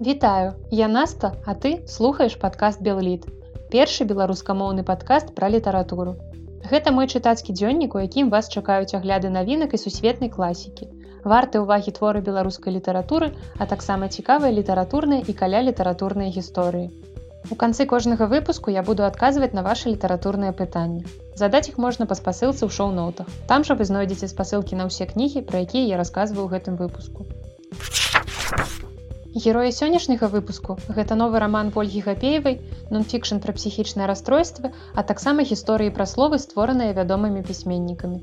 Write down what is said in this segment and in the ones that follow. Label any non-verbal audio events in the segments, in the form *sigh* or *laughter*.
Вітаю, я Наста, а ты слухаеш падкаст Белліт. Першы беларускамоўны падкаст пра літаратуру. Гэта мой чытацкі дзённік, у якім вас чакаюць агляды навінак і сусветнай класікі. Варты ўвагі творы беларускай літаратуры, а таксама цікавыя літаратурныя і каля літаратурныя гісторыі. У канцы кожнага выпуску я буду адказваць на ваши літаратурныя пытанні. Задаць іх можна па спасылцы ў шоу-ноутах. Там жа вы знойдзеце спасылкі на ўсе кнігі, пра якія я расказваю ў гэтым выпуску. Героі сённяшняга выпуску гэта новы раман ольгі гапеевай, нонфікшн пра псіхічныя расстройствы, а таксама гісторыі пра словы створаныя вядомымі пісьменнікамі.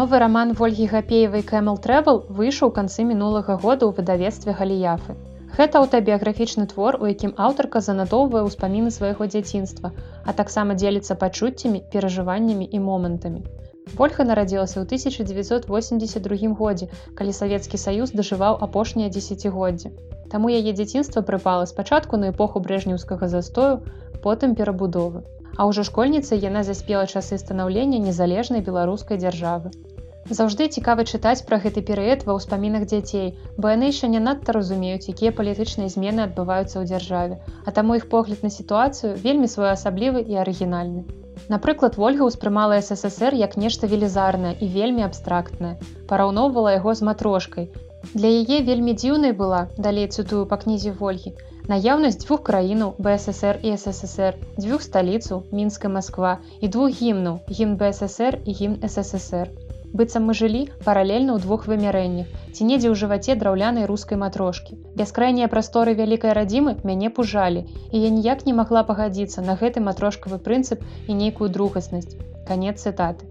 Новы раман ольгі гапеевай Кэмл Трэвел выйшаў у канцы мінулага года ў выдавецтве галіяфы. Гэта аўтабіяграфічны твор, у якім аўтарка занатоўвае ўспаміны свайго дзяцінства, а таксама дзеліцца пачуццямі, перажываннямі і момантамі. Вольха нарадзілася ў 1982 годзе, калі Савецкі саюз дажываў апошняе дзесяцігоддзе. Таму яе дзяцінства прыпала спачатку на эпоху брэжнеўскага застою, потым перабудовы. А ўжо школьніцай яна заспела часы станаўлення незалежнай беларускай дзяржавы. Заўжды цікава чытаць пра гэты перыяд ва ўспамінах дзяцей, бо яны яшчэ не надта разумеюць, якія палітычныя змены адбываюцца ў дзяржаве, а таму іх погляд на сітуацыю вельмі своеасаблівы і арыгінальны. Напрыклад, ольга ўспрымала ссср як нешта велізарнае і вельмі абстрактнае, параўноўвала яго з матрошкай. Для яе вельмі дзіўнай была, далей цытую па кнізе ольгі. Наяўнасць дзвюх краінаў БССР і ССР, дзвюх сталіцу, мінская Масква і двух гімнаў, гімн БССР і гімн ССР быццам мы жылі паралельна ў двух вымярэннях ці недзе ў жываце драўлянай рускай матрошкі. Бяскрайнія прасторы вялікай радзімы мяне пужалі і я ніяк не магла пагадзіцца на гэты матрошкавы прынцып і нейкую другаснасць. Канец цытаты.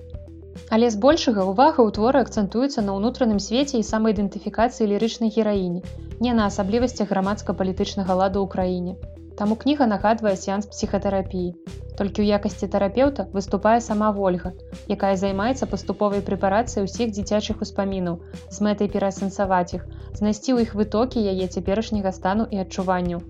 Але збольшага ўвага ў творы акцэнтуецца на ўнутраным свеце і самаідэнтыфікацыі лірычнай гераіні не на асаблівасцях грамадска-палітычнага ладу ў краіне. Таму кніга нагадвае сеанс псіхатэрапіі. Толькі ў якасці тэрапеўта выступае сама ольга, якая займаецца паступовай прэпарацыяй усіх дзіцячых успамінаў з мэтай пераасэнсаваць іх, знайсці ў іх вытокі яе цяперашняга стану і адчуванню.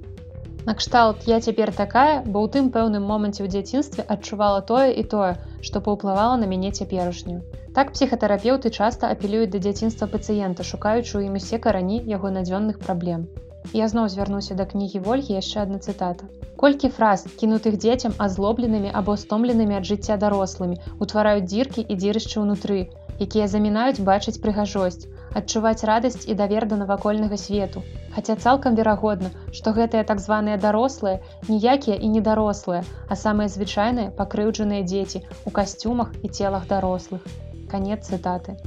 Накшталт я цяпер такая, бо ў тым пэўным моманце ў дзяцінстве адчувала тое і тое, што паўплывала на мяне цяперашнюю. Так псіхатэрапеўты часта апелююць да дзяцінства пацыента, шукаючы ў ім усе карані яго надзённых праблем. Я зноў звярнуся да кнігі ольгі яшчэ адна цытата. Колькі фраз, кінутых дзецям азлобленымі або стомленымі ад жыцця дарослымі, утвараюць дзіркі і дзірышчы ўнутры, якія замінаюць бачыць прыгажосць, адчуваць радасць і давер да навакольнага свету. Хаця цалкам верагодна, што гэтыя так званыя дарослыя, ніякія і недарослыя, а самыя звычайныя пакрыўджаныя дзеці у касцюмах і целах дарослых. Канец цытаты.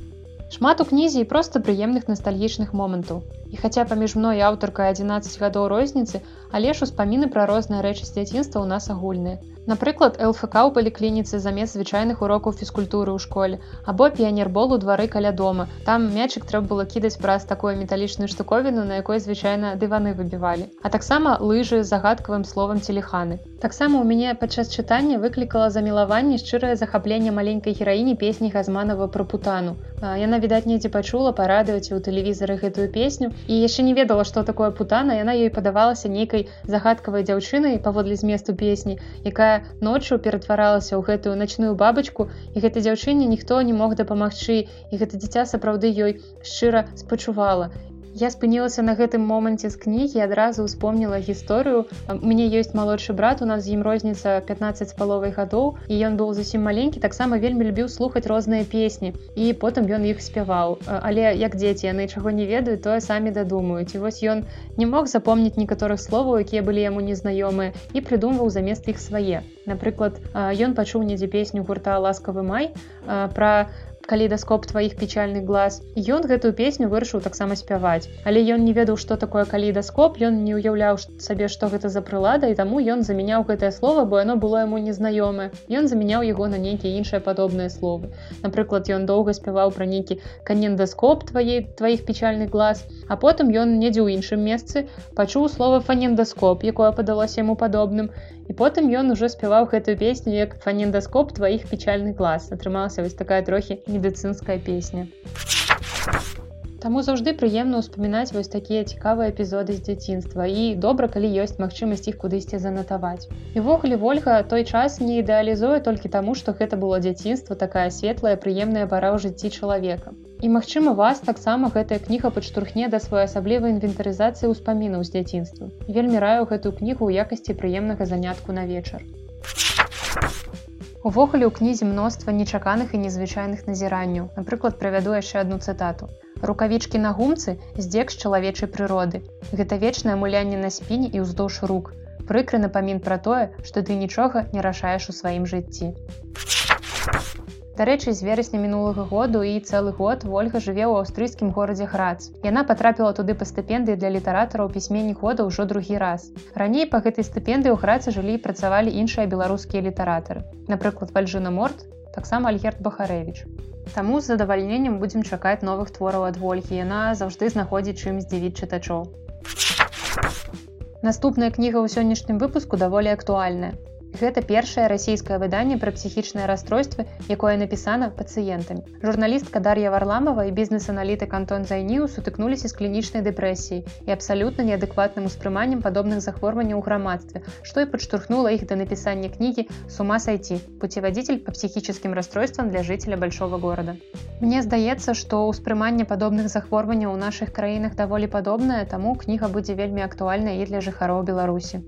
Шмат у кнізе і проста прыемных настальгічных момантаў. І хаця паміж мной аўтарка 11 гадоў розніцы, але ж успаміны пра розныя рэчы з дзяцінства ў нас агульныя. Напрыклад, ЛФК ў паліклініцы замест звычайных урокаў фізкультуры ў школе або піянербол у двары каля дома. Там мячык трэба было кідаць праз такую металічную штуковіну, на якой звычайна дываны выбівалі. А таксама лыжы загадкавым словам целеханы. Таксама у мяне падчас чытання выклікала замілаванне шчырае захапленне маленькай гераіні песні газманова пра путану. Яна відаць недзе пачула парадаваць у тэлевізары гэтую песню і яшчэ не ведала, што такое путана, яна ёй падавалася нейкай загадкавай дзяўчынай паводле зместу песні, якая ноччу ператваралася ў гэтую начную бабачку і гэтай дзяўчыне ніхто не мог дапамагчы і гэта дзіця сапраўды ёй шчыра спачувала Я спынілася на гэтым моманце з кнігі адразу успомніла гісторыю. Мне ёсць малодшы брат, у нас з ім розніца 15 з паловай гадоў і ён быў зусім маленькі, таксама вельмі любіў слухаць розныя песні і потым ён іх спяваў. Але як дзеці яны чаго не ведаюць, тое самі дадумаюць. І вось ён не мог запомніць некаторых словаў, якія былі яму незнаёмыя і прыдумваў замест іх свае. Напрыклад, ён пачуў недзе песню гурта ласкавы май пра калейдаскоп тваіх печальных глаз. Ён гэтую песню вырашыў таксама спяваць. Але ён не ведаў что такое калейдаскоп ён не ўяўляў сабе што гэта за прылада і таму ён замяняў гэтае слово бо яно было яму незнаёмае. Ён замяняў яго на нейкія іншыя падобныя словы. Напрыклад ён доўга спяваў пра нейкі канендаскоп твае тваіх печальных глаз а потым ён недзе ў іншым месцы пачуў слова фанендаскоп якое падалося яму падобным. І потым ён ужо спяваў гэтую песню як фанендаскоп тваіх печальных глаз. атрымалася вось такая трохі медыцынская песня. Таму заўжды прыемна ўспамінаць вось такія цікавыя эпізоды з дзяцінства і добра, калі ёсць магчымасць іх кудысьці занатаваць. Івогуле ольга той час не ідэалізуе толькі таму, што гэта было дзяцінства такая светлая прыемная пара ў жыцці чалавека. І магчыма вас таксама гэтая кніга падштурхне да своеасаблівай інвентарызацыі ўспамінаў з дзяцінства. Вельмі раю гэтую кнігу ў якасці прыемнага занятку на вечар. Увогуле ў кнізе мноства нечаканых і незвычайных назіранняў. Напрыклад, правяду яшчэ одну цытату. Рукавічкі на гумцы здзек з чалавечай прыроды. Гэта вечнае мулянне на спіне і ўздоўж рук. Прыкры напамін пра тое, што ты нічога не рашаеш у сваім жыцці. Дарэчы, з верасня мінулага году і цэлы год ольга жыве ў аўстрыйскім горадзе грац. Яна патрапіла туды па стыпендыі для літаратараў пісьменнік года ўжо другі раз. Раней па гэтай стыпендыі ў грацы жылі і працавалі іншыя беларускія літаратары. Напрыклад, вальжына морт, таксама альгерт Бахарэвіч. Таму з задавальненнем будзем чакаць новых твораў ад ольгі. Яна заўжды знаходзіць чым здзівіць чытачоў. Наступная кніга ў сённяшнім выпуску даволі актуальная. Гэта першае расійскае выданне пра псіхічныя расстройствы, якое напісана пацыентамі. Журналістка Дар'я Варламова і бізнес-аналітык Антон Зайніў сутыкнуліся з клінічнай дэпрэсіяй і абсалютна неадэкватным успрыманнем падобных захворванняў у грамадстве, што і падштурхнула іх да напісання кнігі сума сайці пуцеводитель па псіхічным расстройствам для жыцеля большого города. Мне здаецца, што ўспрыманне падобных захворванняў у нашых краінах даволі падобнае, таму кніга будзе вельмі актуальная і для жыхароў Беларусі.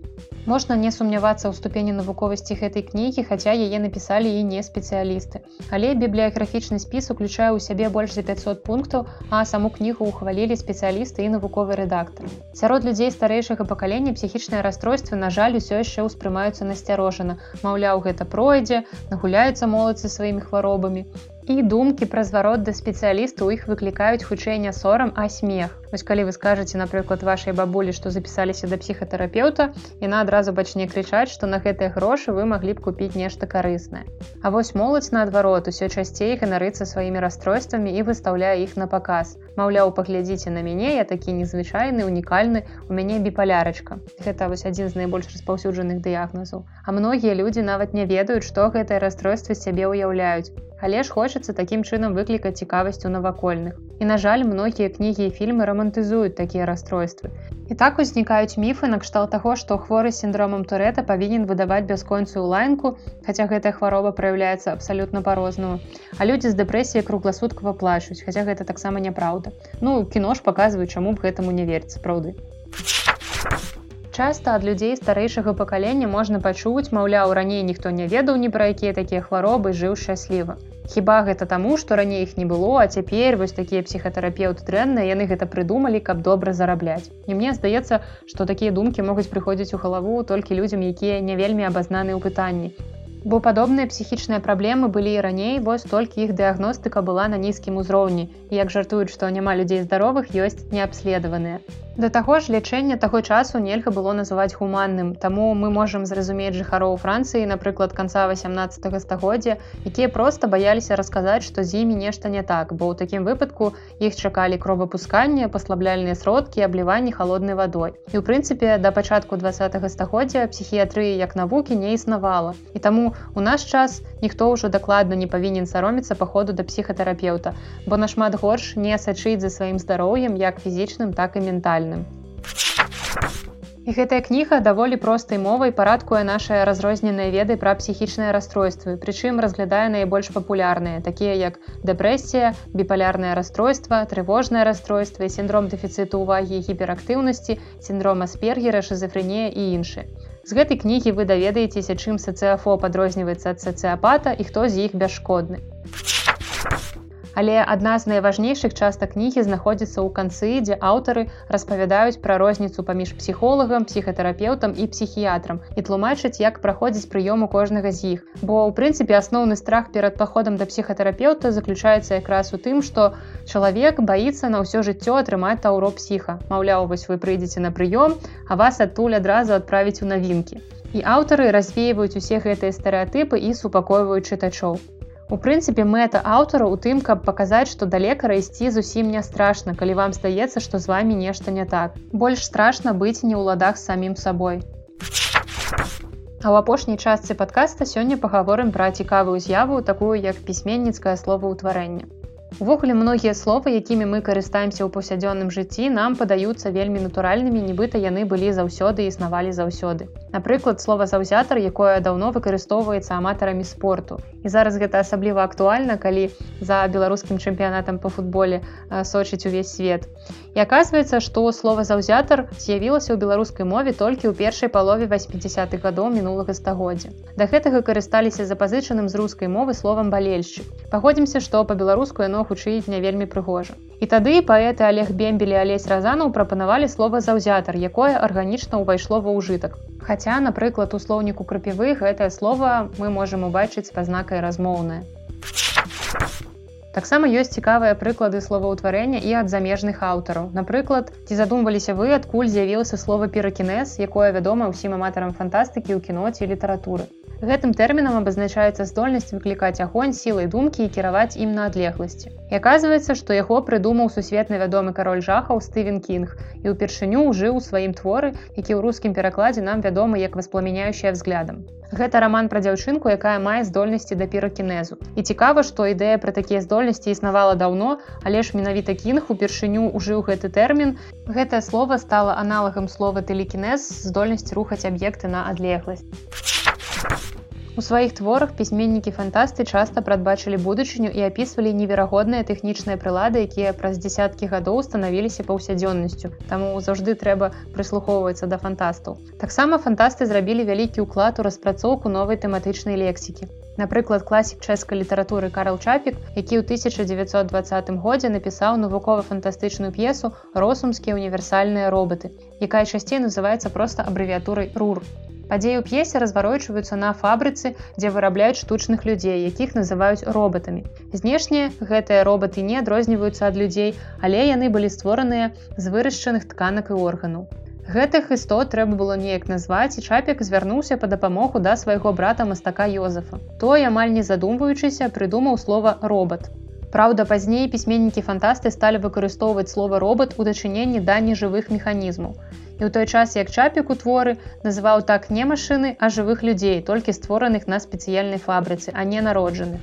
Можна не сумнявацца ў ступені навуковасці гэтай кнігі, хаця яе напісалі і не спецыялісты. Але бібліяграфічны спіс уключае ў сябе больш за 500 пунктаў, а саму кнігу ўхвалілі спецыялісты і навуковы рэдактор. Сярод людзей старэйшага пакалення псіхічныя расстройствы, на жаль, усё яшчэ ўспрымаюцца насцярожана. Маўляў, гэта пройдзе, нагуляюцца моладцы сваімі хваробамі. І думкі пра зварот да спецыяліста ў іх выклікаюць хутчэй не сорам, а смех. Вось калі вы скажаце, напрыклад, вашай бабулі, што запісаліся да псіхатэрапеўта, яна адразу пачне крычаць, што на гэтыя грошы вы маглі б купіць нешта карыснае. А вось моладзь наадварот усё часцей ганарыцца сваімі расстройствамі і выстаўляе іх на паказ. Маўляў, паглядзіце на мяне, я такі незвычайны, унікальны, у мяне біпалярачка. Гэта вось адзін з найбольш распаўсюджаных дыягназаў. А многія людзі нават не ведаюць, што гэтае расстройства сябе ўяўляюць. Але ж хочацца такім чынам выклікаць цікавасць у навакольных. І на жаль, многія кнігі і фільмы рамантызуюць такія расстройствы. І так узнікаюць міфы накшталт таго, што хворы сіндромам турэта павінен выдаваць бясконцую лайнку, хаця гэтая хвароба праяўляецца абсалютна па-рознаму. А людзі з дэпрэсіяй кругласуткава плачуць, хаця гэта таксама няпраўда. Ну кіно ж паказваюць, чаму б гэтаму не верць сапраўды. Часта ад людзей старэйшага пакалення можна пачуць, маўляў, раней ніхто не ведаў ні пра якія такія хваробы жыў шчасліва. Хіба гэта таму, што раней іх не было, а цяпер вось такія псіхатэрапеўты дрэнныя, яны гэта прыдумалі, каб добра зарабляць. І мне здаецца, што такія думкі могуць прыходзіць у галаву толькі людзям, якія не вельмі абазнаны ў пытанні. Бо падобныя псіхічныя праблемы былі і раней, вось толькі іх дыягностыка была на нізкім узроўні. І як жартуюць, што няма людзей здаровых ёсць неабследаваныя. Да таго ж лячэнне таго часу нельга было называць гуманным. Таму мы можам зразумець жыхароў Францыі, напрыклад, канца 18 стагоддзя, якія проста баяліся расказаць, што з імі нешта не так, бо ў такім выпадку іх чакалі кровапусканне, паслабляльныя сродкі, абліванні холоднай вадой. І ў прынцыпе, да пачатку два стагоддзя псіхіятрыі як навукі не існавала. І таму у наш час ніхто ўжо дакладна не павінен саромецца па ходу да псіхатэрапеўта, бо нашмат горш не сачыць за сваім здароўем як фізічным, так і ментальным. І гэтая кніга даволі простай мовай парадкуе нашыя разрозненыя веды пра псіхічныя расстройствы, прычым разглядае найбольш папулярныя, такія як дэпрэсія, біпалярнае расстройства, трывожнае расстройства, сіндром дэфіцыту увагі гіперактыўнасці, сіндром аспергера, шизофренія і іншы. З гэтай кнігі вы даведаецеся, чым сацыяфо падрозніваецца ад сацыяпата і хто з іх бясшкодны. Але адна з найважнейшых частак кнігі знаходзіцца ў канцы, дзе аўтары распавядаюць пра розніцу паміж псіхолагам, псіхатэрапеўтам і псіхіятрам і тлумачаць, як праходзіць прыёму кожнага з іх. Бо ў прынцыпе асноўны страх перад паходам да псіхатэрапеўта заключаецца якраз у тым, што чалавек баіцца на ўсё жыццё атрымаць таўро псіха. Маўляў, вось вы прыйдзеце на прыём, а вас адтуль адразу адправіць у навінкі. І аўтары развеywаюць усе гэтыя стэеатыпы і супакойваюць чытачоў. У прынцыпе, мэта аўтара ў тым, каб паказаць, што да лекара ісці зусім не страшна, калі вам здаецца, што з вами нешта не так. Больш страшна быць не ў ладах самім сабой. А ў апошняй частцы падкаста сёння пагаворым пра цікавую з'яву, такую як пісьменніцкае словаўтварэнне. Увогуле многія словы, якімі мы карыстаемся ў паўсядзённым жыцці, нам падаюцца вельмі натуральнымі, нібыта яны былі заўсёды і існавалі заўсёды. Напрыклад, слова заўзятар, якое даўно выкарыстоўваецца аматарамі спорту. і зараз гэта асабліва актуальна калі за беларускім чэмпіянатам по футболе сочыць увесь свет і оказывается что слова заўзятар з'явілася ў беларускай мове толькі ў першай палове 80-х гадоў мінулага стагоддзя. Да гэтага карысталіся запазычаным з рускай мовы словам балельшчык паходзімся што па-беларуску яно хутчэй не вельмі прыгожа. І тады паэты олег бембелі алесь разанаў прапанавалі слова заўзятар якое арганічна ўвайшло ва ўжытак. Хаця, напрыклад, у слоўніку крапівы гэтае слова мы можам убачыць па знакай размоўнае. Таксама ёсць цікавыя прыклады словаўтварэння і ад замежных аўтараў. Напрыклад, ці задумваліся вы, адкуль з'явілася слова перакінез, якое вядома ўсім аматарам фантастыкі ў кіно ці літаратуры. Гэтым тэрмінам абазначаецца здольнасць выклікаць агонь сілай думкі і кіраваць ім на адлегласці. І аказваецца, што яго прыдумаў сусветны вядомы кароль жахаў Стывен Кінг і ўпершыню ўжыў у сваім творы, які ў рускім перакладзе нам вядомы як васпламяняющая взглядам. Гэта раман пра дзяўчынку, якая мае здольнасці да піракінезу. І цікава, што ідэя пра такія здольнасці існавала даўно, але ж менавіта кінг упершыню ўжыў гэты тэрмін. Гэтае слово стала аналагам слова тэлекінез здольнасць рухаць аб'екты на адлегласць. У сваіх творах пісьменнікі фантасты часта прадбачылі будучыню і апісвалі неверагодныя тэхнічныя прылады, якія праз дзясяткі гадоў станавіліся паўсядзённасцю. Таму заўжды трэба прыслухоўвацца да фантастаў. Таксама фантасты зрабілі вялікі ўклад у распрацоўку новай тэматычнай лексікі. Напрыклад, класік чэшскай літаратуры Карл Чапік, які ў 1920 годзе напісаў навукова-фантастычную п'есу росумскія універсальныя робаты, якая часцей называецца проста абрэвіатурай рур. Падзеі ў п'есе разварочваюцца на фабрыцы, дзе вырабляюць штучных людзей, якіх называюць роботамі. Знешне гэтыя роботы не адрозніваюцца ад людзей, але яны былі створаныя з вырашчаных тканак і органаў. Гэтых істот трэба было неяк назваць і чапек звярнуўся па дапамогу да свайго брата мастака Йозафа. Той амаль не задумваючыся прыдумаў слова робот. Праўда, пазней пісьменнікі фантасты сталі выкарыстоўваць слова робот у дачыненні да нежывых механізмаў. І ў той час як чапік у творы называў так не машыны, а жывых людзей, толькі створаных на спецыяльнай фабрыцы, а не народжаных.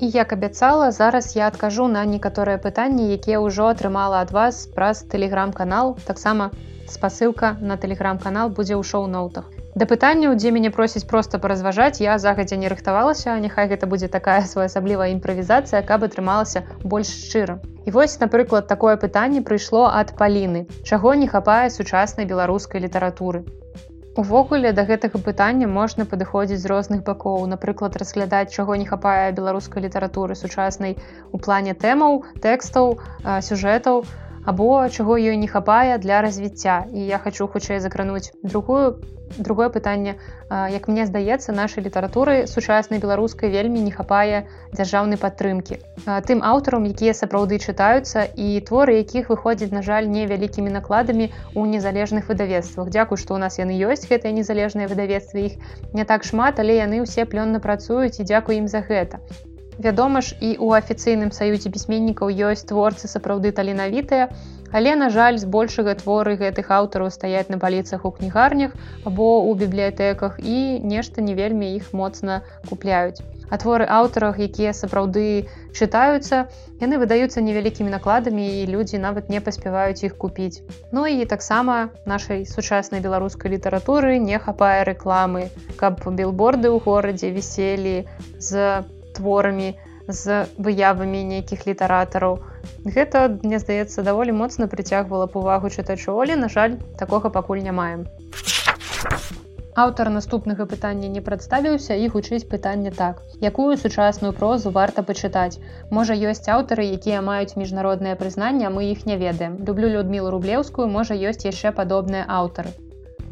І як абяцала, зараз я адкажу на некаторыя пытанні, якія ўжо атрымала ад вас праз тэлеграм-канал, таксама спасылка на тэлеграм-канал будзе ў шоу-ноутах. Да пытанняў, дзе мяне просяць проста паразважаць, я загадзя не рыхтавалася, няхай гэта будзе такая *laughs* своеасаблівая імправізацыя, каб атрымалася больш шчыра. І вось, напрыклад, такое пытанне прыйшло ад паліны, чаго не хапае сучаснай беларускай літаратуры. Увогуле да гэтага пытання можна падыходзіць з розных бакоў, напрыклад, разглядаць, чаго не хапае беларускай літаратуры сучаснай у плане тэмаў, тэкстаў, сюжэтаў, або чаго ёй не хапае для развіцця. І я хочу хутчэй закрануць другую другое пытанне як мне здаецца нашай літаратуры сучаснай беларускай вельмі не хапае дзяржаўнай падтрымкі тым аўтарам якія сапраўды чытаюцца і творы якіх выходзяць на жаль невялікімі накладамі у незалежных выдавецтвах Дякую што у нас яны ёсць гэтыя незалежныя выдавецтвы іх не так шмат але яны ўсе плённа працуюць і дзякую ім за гэта Вядома ж і ў афіцыйным саюзе пісьменнікаў ёсць творцы сапраўды таленавітыя, Але, на жаль, збольшага творы гэтых аўтараў стаяць на паліцах у кнігарнях або ў бібліятэках і нешта не вельмі іх моцна купляюць. А творы аўтарах, якія сапраўды чытаюцца, яны выдаюцца невялікімі накладамі і людзі нават не паспяваюць іх купіць. Ну і таксама нашай сучаснай беларускай літаратуры не хапае рэкламы, каб білборды ў горадзе віселі з творамі, з выявамі нейкіх літаратараў. Гэта, мне здаецца, даволі моцна прыцягвала увагу чытачоў, але, на жаль, такога пакуль не маем. Аўтар наступнага пытання не прадставіўся і гучыць пытанне так. Якую сучасную прозу варта пачытаць? Можа, ёсць аўтары, якія маюць міжнароднае прызнанне, мы іх не ведаем. Люблю Людмілу рублеўскую, можа ёсць яшчэ падобныя аўтары.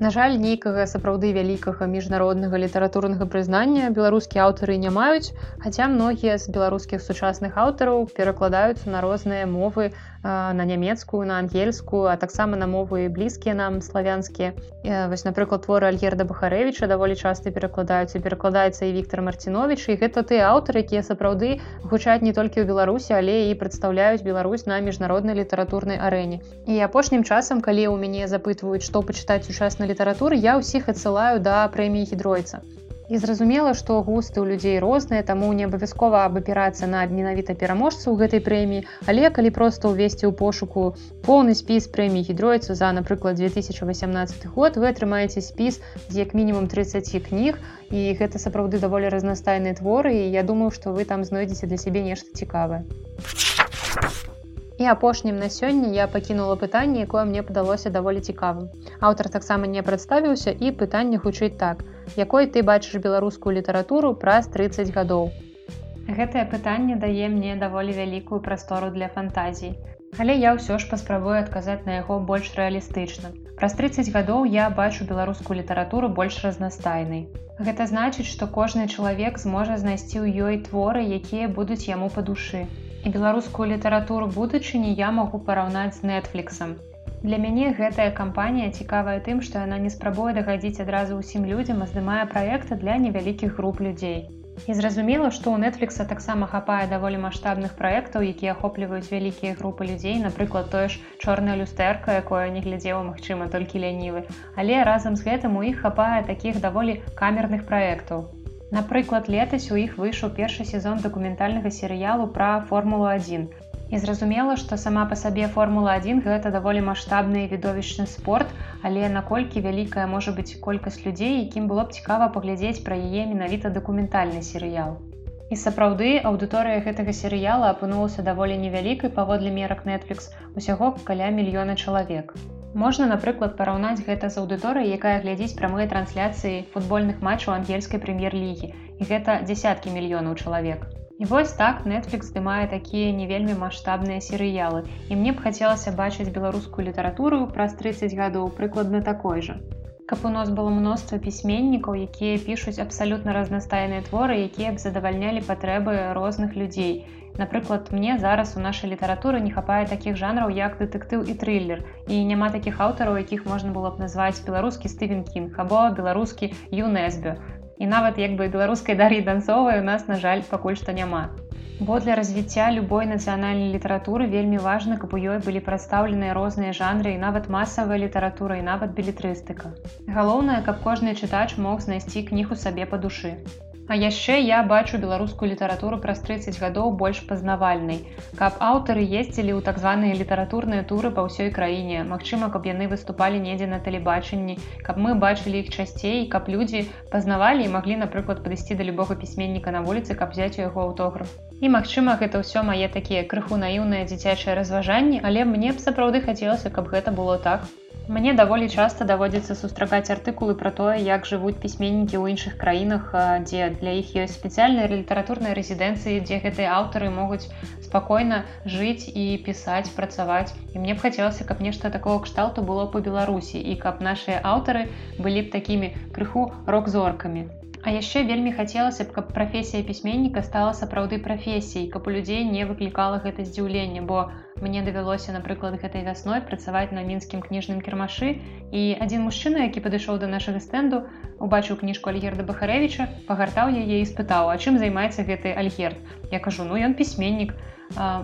На жаль, нейкага сапраўды вялікага міжнароднага літаратурнага прызнання беларускія аўтары не маюць, хаця многія з беларускіх сучасных аўтараў перакладаюцца на розныя мовы на нямецкую на ангельскую а таксама на мовы блізкія нам славянскія. Вось напрыклад творы альгерда бахарэвича даволі часта перакладаюцца. Перакладаецца і Віктор марцінович і гэта ты аўтары якія сапраўды гучаць не толькі ў беларусі але і прадстаўляюць Беларусь на міжнароднай літаратурнай арэне. І апошнім часам калі ў мяне запытваюць што пачытаць сучаснай літаратуры я ўсіх адсылаю да прэміі гідройца І зразумела, што густы ў людзей розныя, таму не абавязкова абапірацца на менавіта пераможцу ў гэтай прэміі, але калі проста ўвесці ў пошуку поўны спіс прэмій гідройцу за, напрыклад, 2018 год, вы атрымаеце спіс з як мінімум 30 кніг і гэта сапраўды даволі разнастайныя творы і я думаю, што вы там знойдзеце для сябе нешта цікавае. Апошнім на сёння я пакінула пытанне, якое мне падалося даволі цікавым. Аўтар таксама не прадставіўся і пытанне гучыць так. Якой ты бачыш беларускую літаратуру праз 30 гадоў. Гэтае пытанне дае мне даволі вялікую прастору для фантазій. Але я ўсё ж паспрабую адказаць на яго больш рэалістычна. Праз 30 гадоў я бачу беларускую літаратуру больш разнастайнай. Гэта значыць, што кожны чалавек зможа знайсці ў ёй творы, якія будуць яму па душы і беларускую літаратуру будучыні я магу параўнаць з нетфліксом. Для мяне гэтая кампанія цікавая тым, што яна не спрабуе дагадзіць адразу ўсім людзям, а здымае праекты для невялікіх груп людзей. І зразумела, што ў Netflixа таксама хапае даволі маштабных праектаў, якія ахопліваюць вялікія групы людзей, напрыклад, тое ж чорная люстэрка, якое не глядзела магчыма толькі лянівы. Але разам з гэтым у іх хапае такіх даволі камерных праектаў. Напрыклад, летась у іх выйшаў першы сезон дакументальнага серыялу пра формулу-1. І зразумела, што сама па сабе формула-1 гэта даволі маштабны відовішчны спорт, але наколькі вялікая можа быць колькасць людзей, якім было б цікава паглядзець пра яе менавіта дакументальны серыял. І сапраўды аўдыторыя гэтага серыяла апынулася даволі невялікай паводле мерак Netflix усяго каля мільёна чалавек. Можна, напрыклад, параўнаць гэта з аўдыторыяй, якая глядзіць прамыя трансляцыі футбольных матчаў ангельскай прэм'ер-лігі. І гэта дзясяткі мільёнаў чалавек. І вось так Netflix здымае такія не вельмі маштабныя серыялы. І мне б хацелася бачыць беларускую літаратуру праз 30 гадоў прыкладна такой жа. Каб у нас было мноства пісьменнікаў, якія пішуць абсалютна разнастайныя творы, якія б задавальнялі патрэбы розных людзей. Напрыклад, мне зараз у нашай літаратуры не хапае такіх жанраў як дэтэктыў і трыллер і няма такіх аўтараў, якіх можна было б назваць беларускі Стывен Кінг або беларускі ЮНЕСБ. І нават як бы беларускай дар'і данцовай у нас, на жаль, пакуль што няма. Бо для развіцця любой нацыянальнай літаратуры вельмі важна, каб у ёй былі прадстаўленыя розныя жанры і нават масавая літаратура і нават білетрыстыка. Галоўнае, каб кожны чытач мог знайсці кніху сабе па душы. А яшчэ я бачу беларускую літаратуру праз 30 гадоў больш пазнавальнай. Каб аўтары ездзілі ў так званыя літаратурныя туры па ўсёй краіне. Магчыма, каб яны выступалі недзе на тэлебачанні, каб мы бачылі іх часцей, каб людзі пазнавалі і маглі, напрыклад, падысці да любога пісьменніка на вуліцы, каб взяць у яго аўтограф. І магчыма, гэта ўсё мае такія крыху наіўныя дзіцячыя разважанні, але мне б сапраўды хацелася, каб гэта было так. Мне даволі часта даводзіцца сустракаць артыкулы пра тое, як жывуць пісьменнікі ў іншых краінах, дзе для іх ёсць спецыяльныя літаратурныя рэзідэнцыі, дзе гэтыя аўтары могуць спакойна жыць і пісаць, працаваць. І мне б хацелася, каб нешта такого кшталту было па Беларусі і каб нашыя аўтары былі б такімі крыху рок-зоркамі. А яшчэ вельмі хацелася б, каб прафесія пісьменніка стала сапраўды прафесіяй, каб у людзей не выклікала гэта здзіўленне, бо мне давялося, напрыклад, гэтай вясной працаваць на мінскім кніжным кірмашы. І адзін мужчына, які падышоў да нашага стэнду, убачыў кніжку Альгерда Бахарэвіча, пагартаў яе і спытаў, а чым займаецца гэты Альгерд. Я кажу, ну ён пісьменнік,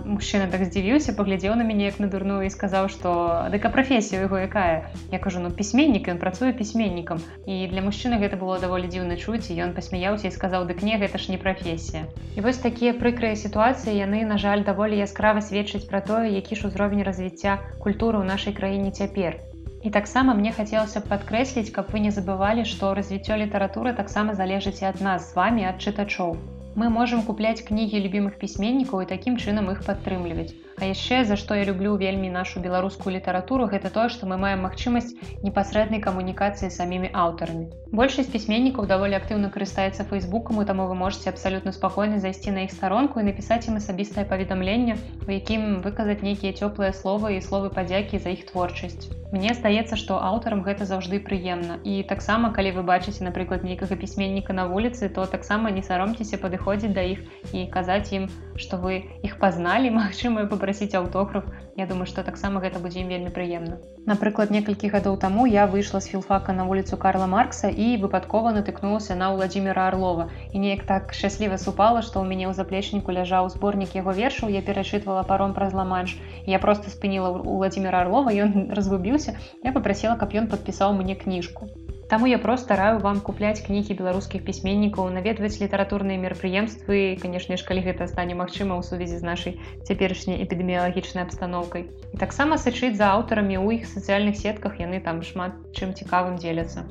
мужчына так здзівіўся паглядзеў на мяне як на дурную і сказаў што дыка прафесія яго якая я кажу ну пісьменнік ён працуе пісьменнікам і для мужчыны гэта было даволі дзіўна чуць і ён пасмяяўся і сказаў дык не гэта ж не прафесія і вось такія прыкрыя сітуацыі яны на жаль даволі яскрава сведчыць пра тое які ж узровень развіцця культуры ў нашай краіне цяпер. І таксама мне хацелася б падкрэсліць каб вы не забывалі што развіццё літаратуры таксама залежыць і ад нас з вами ад чытачоў Мы можам купляць кнігі любімых пісьменнікаў і такім чынам іх падтрымліваць. А яшчэ за што я люблю вельмі нашу беларускую літаратуру, гэта тое, што мы маем магчымасць непасрэднай камунікацыі самімі аўтарамі. Большасць пісьменнікаў даволі актыўна карыстаецца фейсбукам, і таму вы можете абсалютна спакойна зайсці на іх старонку і напісаць ім асабістае паведамленне, у якім выказаць нейкія цёплыя словы і словы падзякі за іх творчасць. Мне здаецца, што аўтарам гэта заўжды прыемна. І таксама, калі вы бачыце, напрыклад, нейкага пісьменніка на вуліцы, то таксама не саромцеся падыходзіць да іх і казаць ім, што вы іх пазналі, *laughs* магчыма, папрасіць аўтограф. Я думаю, што таксама гэта будзе ім вельмі прыемна. Напрыклад, некалькі гадоў таму я выйшла з філфака на вуліцу Карла Маркса і выпадкова натыкнулася на Владзіміра Арлова. І неяк так шчасліва супала, што ў мяне ў заплечніку ляжаў зборнік яго вершаў, я перачытвала паром праз ламанш. Я просто спыніла у Владзіміра Арлова, ён *laughs* разгубіўся, я попросила, каб ён падпісаў мне кніжку. Таму я проста раю вам купляць кнігі беларускіх пісьменнікаў, наведваць літаратурныя мерапрыемствы, канешне ж, калі гэта стане магчыма ў сувязі з нашай цяперашняй эпідэміялагічнай абстаноўкай. І таксама сачыць за аўтарамі ў іх сацыяльных сетках яны там шмат чым цікавым дзеляцца.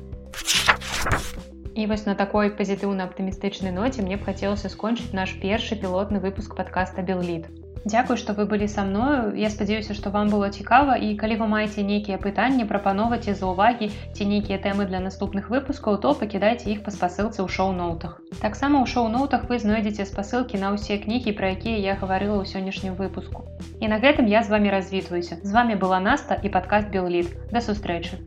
І вось на такой пазітыўна-аптымістычнай ноце мне б хацелася скончыць наш першы пілотны выпуск падкаста Белліт. Дзякуй, што вы былі са мною. Я спадзяюся, што вам было цікава і калі вы маеце нейкія пытанні, прапановаце за ўвагі ці нейкія тэмы для наступных выпускаў, то пакідайце іх па спасылцы ў шоу-ноутах. Таксама ў шоу-ноутах вы знойдзеце спасылкі на ўсе кнігі, пра якія я гаварыла ў сённяшнім выпуску. І на гэтым я з вами развітваюся. З вами была Наста і падкаст Белліт. Да сустрэчы.